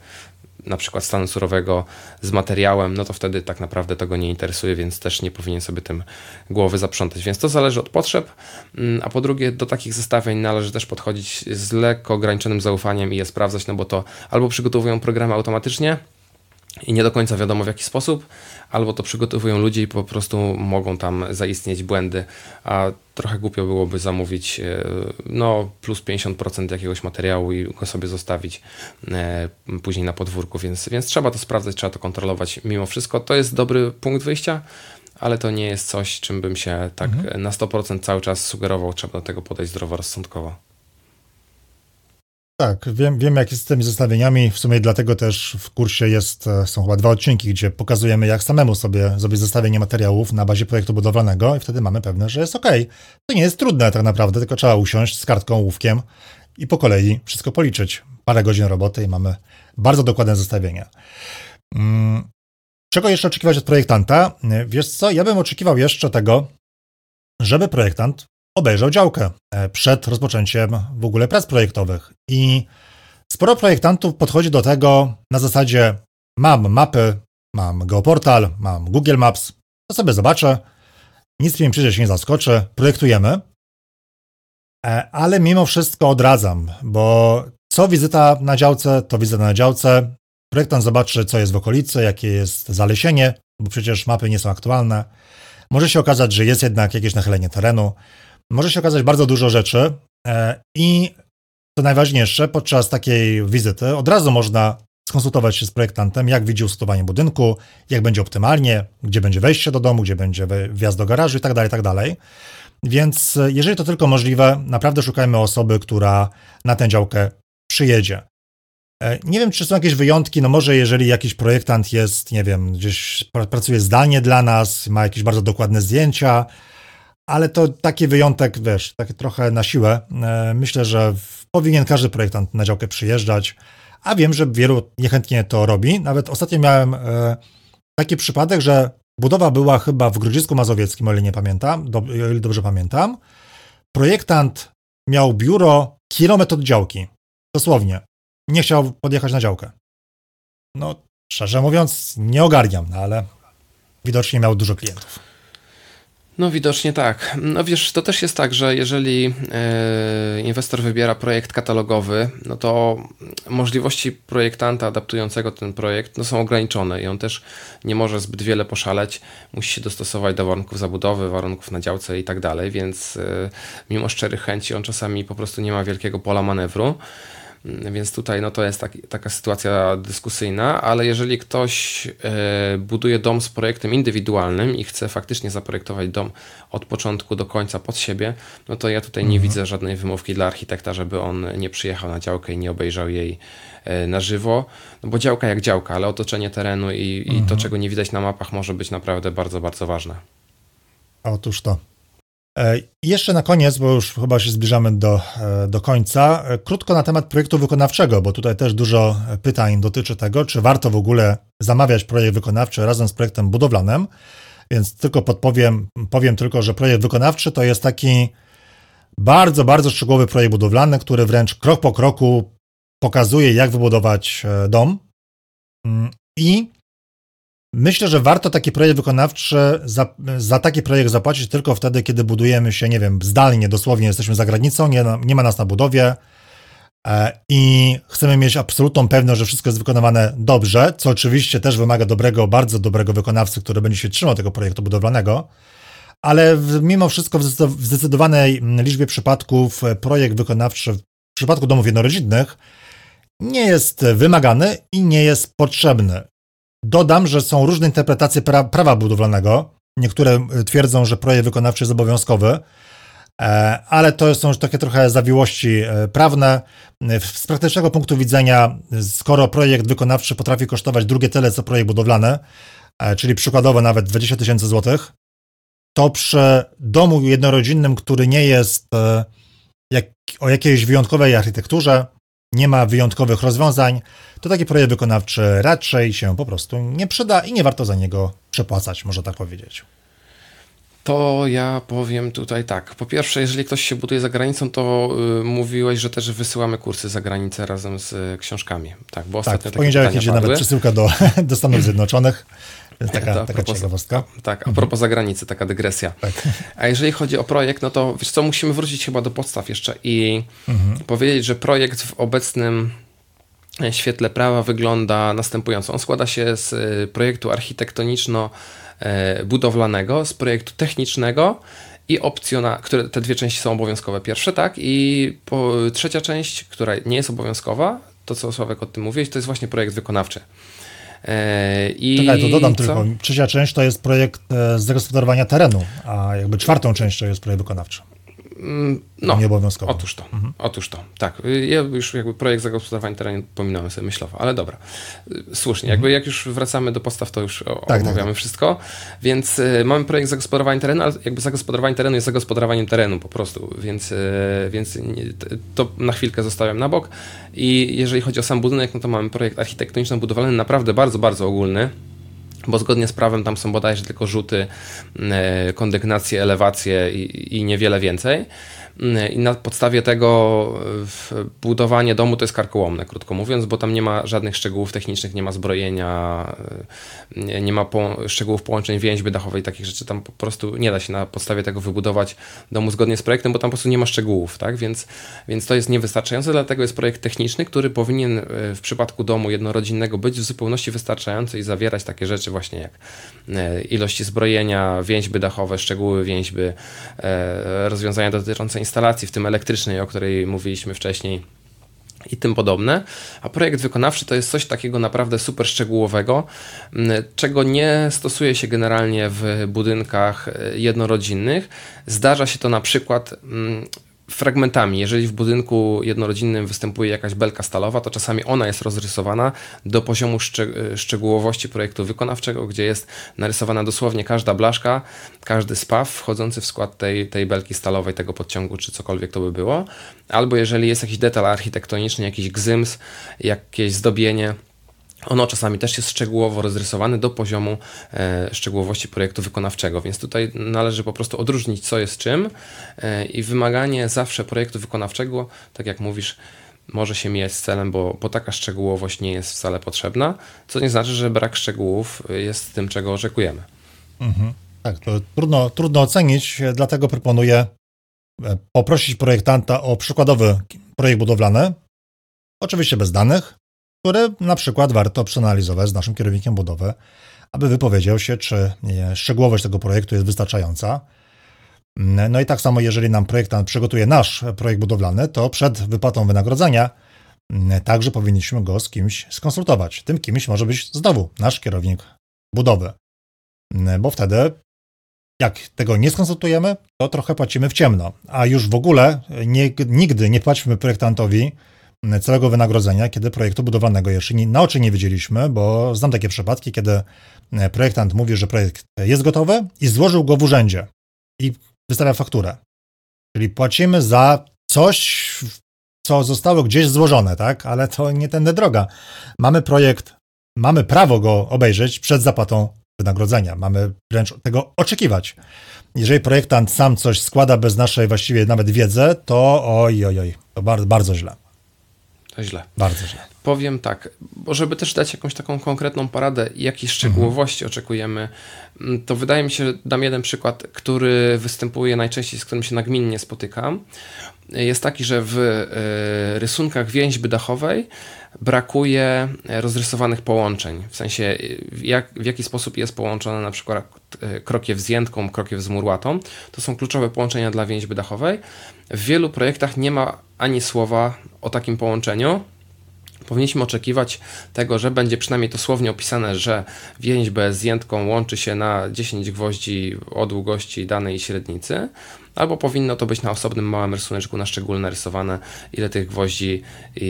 na przykład stanu surowego z materiałem, no to wtedy tak naprawdę to go nie interesuje, więc też nie powinien sobie tym głowy zaprzątać. Więc to zależy od potrzeb, mm, a po drugie do takich zestawień należy też podchodzić z lekko ograniczonym zaufaniem i je sprawdzać, no bo to albo przygotowują programy automatycznie, i nie do końca wiadomo w jaki sposób, albo to przygotowują ludzie i po prostu mogą tam zaistnieć błędy, a trochę głupio byłoby zamówić e, no plus 50% jakiegoś materiału i go sobie zostawić e, później na podwórku, więc, więc trzeba to sprawdzać, trzeba to kontrolować mimo wszystko. To jest dobry punkt wyjścia, ale to nie jest coś, czym bym się tak mhm. na 100% cały czas sugerował, trzeba do tego podejść zdroworozsądkowo. Tak, wiem, wiem jak jest z tymi zestawieniami. W sumie dlatego też w kursie jest, e, są chyba dwa odcinki, gdzie pokazujemy, jak samemu sobie zrobić zestawienie materiałów na bazie projektu budowlanego i wtedy mamy pewne, że jest ok. To nie jest trudne tak naprawdę, tylko trzeba usiąść z kartką, ołówkiem i po kolei wszystko policzyć. Parę godzin roboty i mamy bardzo dokładne zestawienie. Hmm. Czego jeszcze oczekiwać od projektanta? Wiesz co, ja bym oczekiwał jeszcze tego, żeby projektant obejrzał działkę e, przed rozpoczęciem w ogóle prac projektowych. I sporo projektantów podchodzi do tego na zasadzie: mam mapy, mam geoportal, mam Google Maps, to sobie zobaczę, nic mi przecież nie zaskoczy, projektujemy. E, ale mimo wszystko odradzam, bo co wizyta na działce, to wizyta na działce. Projektant zobaczy, co jest w okolicy, jakie jest zalesienie, bo przecież mapy nie są aktualne. Może się okazać, że jest jednak jakieś nachylenie terenu może się okazać bardzo dużo rzeczy e, i co najważniejsze, podczas takiej wizyty od razu można skonsultować się z projektantem, jak widzi usytuowanie budynku, jak będzie optymalnie, gdzie będzie wejście do domu, gdzie będzie wjazd do garażu itd., tak itd. Tak Więc e, jeżeli to tylko możliwe, naprawdę szukajmy osoby, która na tę działkę przyjedzie. E, nie wiem, czy są jakieś wyjątki, no może jeżeli jakiś projektant jest, nie wiem, gdzieś pracuje zdalnie dla nas, ma jakieś bardzo dokładne zdjęcia, ale to taki wyjątek, wiesz, takie trochę na siłę. E, myślę, że powinien każdy projektant na działkę przyjeżdżać, a wiem, że wielu niechętnie to robi. Nawet ostatnio miałem e, taki przypadek, że budowa była chyba w Grodzisku Mazowieckim, o ile nie pamiętam, o ile dobrze pamiętam. Projektant miał biuro kilometr od działki. Dosłownie. Nie chciał podjechać na działkę. No, szczerze mówiąc, nie ogarniam, no ale widocznie miał dużo klientów. No widocznie tak. No wiesz, to też jest tak, że jeżeli e, inwestor wybiera projekt katalogowy, no to możliwości projektanta adaptującego ten projekt no, są ograniczone i on też nie może zbyt wiele poszaleć, musi się dostosować do warunków zabudowy, warunków na działce i tak dalej, więc e, mimo szczerych chęci on czasami po prostu nie ma wielkiego pola manewru. Więc tutaj no to jest taki, taka sytuacja dyskusyjna, ale jeżeli ktoś e, buduje dom z projektem indywidualnym i chce faktycznie zaprojektować dom od początku do końca pod siebie, no to ja tutaj mhm. nie widzę żadnej wymówki dla architekta, żeby on nie przyjechał na działkę i nie obejrzał jej e, na żywo, no bo działka jak działka, ale otoczenie terenu i, mhm. i to, mhm. czego nie widać na mapach może być naprawdę bardzo, bardzo ważne. Otóż to. E, jeszcze na koniec, bo już chyba się zbliżamy do, e, do końca, e, krótko na temat projektu wykonawczego, bo tutaj też dużo pytań dotyczy tego, czy warto w ogóle zamawiać projekt wykonawczy razem z projektem budowlanym. Więc tylko podpowiem, powiem tylko, że projekt wykonawczy to jest taki bardzo, bardzo szczegółowy projekt budowlany, który wręcz krok po kroku pokazuje, jak wybudować dom. Mm, I Myślę, że warto taki projekt wykonawczy, za, za, taki projekt zapłacić tylko wtedy, kiedy budujemy się, nie wiem, zdalnie, dosłownie jesteśmy za granicą, nie, nie ma nas na budowie e, i chcemy mieć absolutną pewność, że wszystko jest wykonywane dobrze, co oczywiście też wymaga dobrego, bardzo dobrego wykonawcy, który będzie się trzymał tego projektu budowlanego, ale w, mimo wszystko w zdecydowanej liczbie przypadków projekt wykonawczy w przypadku domów jednorodzinnych nie jest wymagany i nie jest potrzebny. Dodam, że są różne interpretacje pra prawa budowlanego. Niektóre y, twierdzą, że projekt wykonawczy jest obowiązkowy, e, ale to są już takie trochę zawiłości e, prawne. Z praktycznego punktu widzenia, skoro projekt wykonawczy potrafi kosztować drugie tyle co projekt budowlany, e, czyli przykładowo nawet 20 tysięcy złotych, to przy domu jednorodzinnym, który nie jest jak, o jakiejś wyjątkowej architekturze, nie ma wyjątkowych rozwiązań, to taki projekt wykonawczy raczej się po prostu nie przyda i nie warto za niego przepłacać, można tak powiedzieć. To ja powiem tutaj tak. Po pierwsze, jeżeli ktoś się buduje za granicą, to y, mówiłeś, że też wysyłamy kursy za granicę razem z y, książkami. Tak, bo ostatnio tak, w poniedziałek idzie nawet przesyłka do, do Stanów Zjednoczonych. Taka, to, taka propos, ciekawostka. Tak, a propos mhm. zagranicy, taka dygresja. Tak. A jeżeli chodzi o projekt, no to wiesz co, musimy wrócić chyba do podstaw jeszcze i mhm. powiedzieć, że projekt w obecnym świetle prawa wygląda następująco. On składa się z y, projektu architektoniczno-budowlanego, z projektu technicznego i opcjona, które te dwie części są obowiązkowe. Pierwsze, tak, i po, trzecia część, która nie jest obowiązkowa, to co Sławek o tym mówiłeś, to jest właśnie projekt wykonawczy. E, I Czekaj, to dodam co? tylko. Trzecia część to jest projekt e, zagospodarowania terenu, a jakby czwartą częścią jest projekt wykonawczy. Mm, no, nieobowiązkowo. Otóż to, mhm. otóż to, tak. Ja już jakby projekt zagospodarowania terenu pominąłem sobie myślowo, ale dobra. Słusznie, jakby jak już wracamy do postaw, to już tak, tak omawiamy tak, wszystko. Więc y, mamy projekt zagospodarowania terenu, ale jakby zagospodarowanie terenu jest zagospodarowaniem terenu po prostu, więc, y, więc to na chwilkę zostawiam na bok. I jeżeli chodzi o sam budynek, no to mamy projekt architektoniczno-budowlany, naprawdę bardzo, bardzo ogólny bo zgodnie z prawem tam są bodajże tylko rzuty, e, kondygnacje, elewacje i, i niewiele więcej. I na podstawie tego budowanie domu to jest karkołomne, krótko mówiąc, bo tam nie ma żadnych szczegółów technicznych, nie ma zbrojenia, nie ma po, szczegółów połączeń więźby dachowej, takich rzeczy. Tam po prostu nie da się na podstawie tego wybudować domu zgodnie z projektem, bo tam po prostu nie ma szczegółów, tak? Więc, więc to jest niewystarczające, dlatego jest projekt techniczny, który powinien e, w przypadku domu jednorodzinnego być w zupełności wystarczający i zawierać takie rzeczy właśnie jak e, ilości zbrojenia, więźby dachowe, szczegóły więźby, e, rozwiązania dotyczące instalacji, w tym elektrycznej, o której mówiliśmy wcześniej i tym podobne. A projekt wykonawczy to jest coś takiego naprawdę super szczegółowego, czego nie stosuje się generalnie w budynkach e, jednorodzinnych. Zdarza się to na przykład fragmentami. Jeżeli w budynku jednorodzinnym występuje jakaś belka stalowa, to czasami ona jest rozrysowana do poziomu szczegółowości projektu wykonawczego, gdzie jest narysowana dosłownie każda blaszka, każdy spaw wchodzący w skład tej, tej belki stalowej, tego podciągu, czy cokolwiek to by było. Albo jeżeli jest jakiś detal architektoniczny, jakiś gzyms, jakieś zdobienie, ono czasami też jest szczegółowo rozrysowane do poziomu e, szczegółowości projektu wykonawczego, więc tutaj należy po prostu odróżnić, co jest czym e, i wymaganie zawsze projektu wykonawczego, tak jak mówisz, może się mijać z celem, bo, bo taka szczegółowość nie jest wcale potrzebna, co nie znaczy, że brak szczegółów jest tym, czego oczekujemy. Mhm. Tak, to trudno, trudno ocenić, dlatego proponuję e, poprosić projektanta o przykładowy projekt budowlany, oczywiście bez danych, który na przykład warto przeanalizować z naszym kierownikiem budowy, aby wypowiedział się, czy szczegółowość tego projektu jest wystarczająca. No i tak samo, jeżeli nam projektant przygotuje nasz projekt budowlany, to przed wypłatą wynagrodzenia także powinniśmy go z kimś skonsultować. Tym kimś może być znowu nasz kierownik budowy, bo wtedy jak tego nie skonsultujemy, to trochę płacimy w ciemno, a już w ogóle nie, nigdy nie płacimy projektantowi całego wynagrodzenia, kiedy projektu budowlanego jeszcze nie, na oczy nie widzieliśmy, bo znam takie przypadki, kiedy projektant mówi, że projekt jest gotowy i złożył go w urzędzie i wystawia fakturę. Czyli płacimy za coś, co zostało gdzieś złożone, tak? Ale to nie tędy droga. Mamy projekt, mamy prawo go obejrzeć przed zapłatą wynagrodzenia. Mamy wręcz tego oczekiwać. Jeżeli projektant sam coś składa bez naszej właściwie nawet wiedzy, to oj, oj, oj, to bardzo, bardzo źle. To źle. Bardzo źle. Powiem tak, bo żeby też dać jakąś taką konkretną paradę, jakiej szczegółowości mhm. oczekujemy, mm, to wydaje mi się, dam jeden przykład, który występuje najczęściej, z którym się nagminnie spotykam. Jest taki, że w e, rysunkach więźby dachowej brakuje rozrysowanych połączeń. W sensie, jak, w jaki sposób jest połączona na przykład e, krokiew z jętką, krokiew z murłatą. To są kluczowe połączenia dla więźby dachowej. W wielu projektach nie ma ani słowa o takim połączeniu. Powinniśmy oczekiwać tego, że będzie przynajmniej dosłownie opisane, że więźbę z jętką łączy się na 10 gwoździ o długości danej średnicy, albo powinno to być na osobnym małym rysuneczku na szczególne rysowane, ile tych gwoździ i,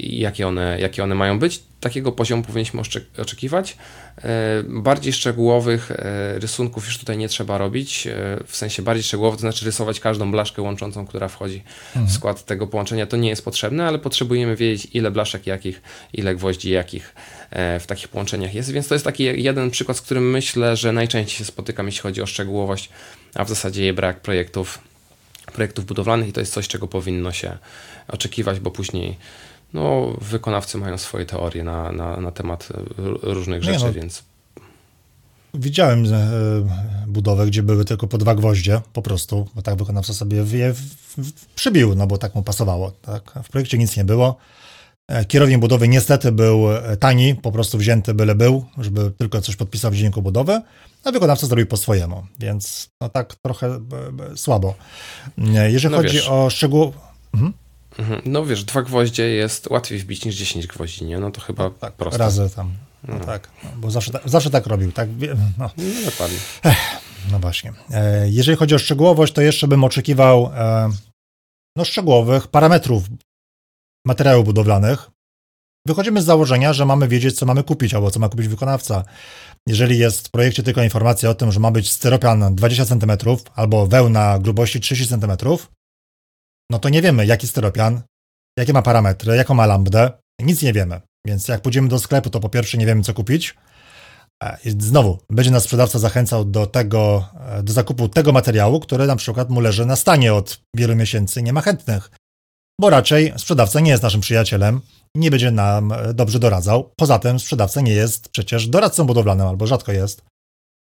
i jakie, one, jakie one mają być. Takiego poziomu powinniśmy oczekiwać. E, bardziej szczegółowych e, rysunków już tutaj nie trzeba robić, e, w sensie bardziej szczegółowych, to znaczy rysować każdą blaszkę łączącą, która wchodzi w mhm. skład tego połączenia. To nie jest potrzebne, ale potrzebujemy wiedzieć, ile blaszek jakich, ile gwoździ jakich w takich połączeniach jest. Więc to jest taki jeden przykład, z którym myślę, że najczęściej się spotykam, jeśli chodzi o szczegółowość, a w zasadzie jej brak projektów, projektów budowlanych i to jest coś, czego powinno się oczekiwać, bo później no, wykonawcy mają swoje teorie na, na, na temat różnych rzeczy, no, więc. Widziałem e, budowę, gdzie były tylko po dwa gwoździe, po prostu, bo tak wykonawca sobie je przybił, no bo tak mu pasowało. Tak? W projekcie nic nie było. E, kierownik budowy niestety był e, tani, po prostu wzięty byle był, żeby tylko coś podpisał w dzienniku budowy, a wykonawca zrobił po swojemu, więc no tak trochę słabo. Jeżeli no chodzi wiesz. o szczegóły... Mhm. Mhm. No wiesz, dwa gwoździe jest łatwiej wbić niż 10 gwoździ, nie? No to chyba no, tak, proste. Razy tam, no, no. tak, no, bo zawsze, zawsze tak robił, tak? No, no dokładnie. no właśnie. E, jeżeli chodzi o szczegółowość, to jeszcze bym oczekiwał e, no, szczegółowych parametrów materiałów budowlanych. Wychodzimy z założenia, że mamy wiedzieć, co mamy kupić, albo co ma kupić wykonawca. Jeżeli jest w projekcie tylko informacja o tym, że ma być styropian 20 cm albo wełna grubości 30 cm, no to nie wiemy, jaki styropian, jakie ma parametry, jaką ma lambdę, nic nie wiemy. Więc jak pójdziemy do sklepu, to po pierwsze nie wiemy, co kupić. E, znowu, będzie nas sprzedawca zachęcał do tego, e, do zakupu tego materiału, który na przykład mu leży na stanie od wielu miesięcy, nie ma chętnych. Bo raczej sprzedawca nie jest naszym przyjacielem, nie będzie nam e, dobrze doradzał. Poza tym sprzedawca nie jest przecież doradcą budowlanym, albo rzadko jest.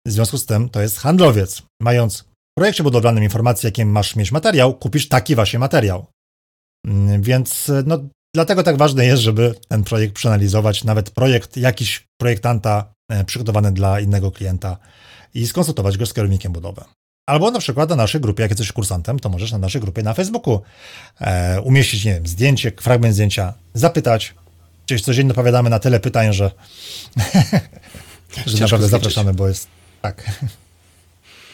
W związku z tym to jest handlowiec. Mając projekcie budowlanym informacji, jakim masz mieć materiał, kupisz taki właśnie materiał. Mm, więc no, dlatego tak ważne jest, żeby ten projekt przeanalizować, nawet projekt jakiś projektanta e, przygotowany dla innego klienta i skonsultować go z kierownikiem budowy. Albo na przykład na naszej grupie, jak jesteś kursantem, to możesz na naszej grupie na Facebooku e, umieścić, nie wiem, zdjęcie, fragment zdjęcia, zapytać. Przecież codziennie odpowiadamy na tyle pytań, że, że naprawdę zapraszamy, bo jest tak.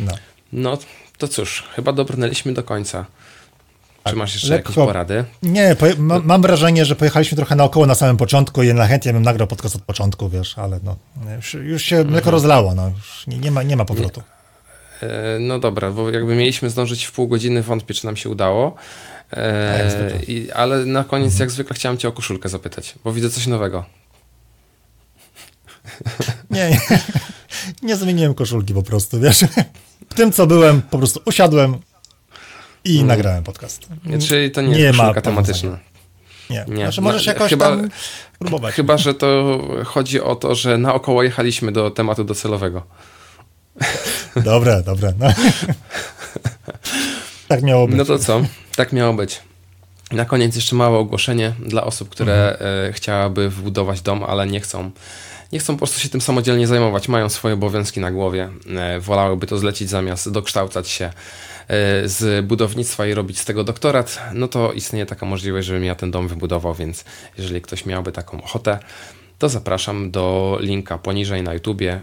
No. No to cóż, chyba dobrnęliśmy do końca. Czy tak, masz jeszcze Lekko. jakieś porady? Nie, ma, mam wrażenie, że pojechaliśmy trochę naokoło na samym początku i na chętnie bym nagrał podcast od początku, wiesz, ale no, już, już się mhm. mleko rozlało, no, już nie, nie, ma, nie ma powrotu. Nie. No dobra, bo jakby mieliśmy zdążyć w pół godziny, wątpię, czy nam się udało. E, i, ale na koniec, mhm. jak zwykle, chciałem Cię o koszulkę zapytać, bo widzę coś nowego. Nie, nie, nie zmieniłem koszulki po prostu, wiesz. W tym, co byłem, po prostu usiadłem i hmm. nagrałem podcast. Nie, czyli to nie, nie jest koszulka tematyczna. Nie. nie. Znaczy możesz no, jakoś chyba, tam próbować. Chyba, że to chodzi o to, że naokoło jechaliśmy do tematu docelowego. Dobre, dobre. No. tak miało być. No to co? Tak miało być. Na koniec jeszcze małe ogłoszenie dla osób, które mhm. chciałaby wbudować dom, ale nie chcą. Nie chcą po prostu się tym samodzielnie zajmować, mają swoje obowiązki na głowie, e, wolałyby to zlecić zamiast dokształcać się e, z budownictwa i robić z tego doktorat, no to istnieje taka możliwość, żebym ja ten dom wybudował, więc jeżeli ktoś miałby taką ochotę, to zapraszam do linka poniżej na YouTubie.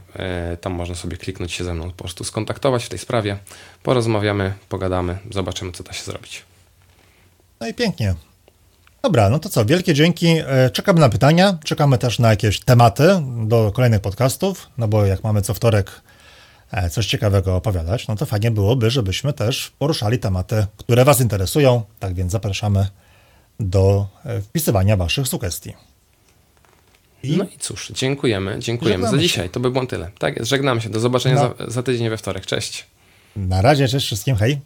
Tam można sobie kliknąć się ze mną, po prostu skontaktować w tej sprawie. Porozmawiamy, pogadamy, zobaczymy, co da się zrobić. No i pięknie. Dobra, no to co, wielkie dzięki. E, czekamy na pytania, czekamy też na jakieś tematy do kolejnych podcastów, no bo jak mamy co wtorek e, coś ciekawego opowiadać, no to fajnie byłoby, żebyśmy też poruszali tematy, które Was interesują. Tak więc zapraszamy do e, wpisywania Waszych sugestii. I? No i cóż, dziękujemy, dziękujemy Żegnamy za dzisiaj. Się. To by było tyle. Tak jest, żegnamy się. Do zobaczenia no. za, za tydzień we wtorek. Cześć. Na razie, cześć wszystkim, hej.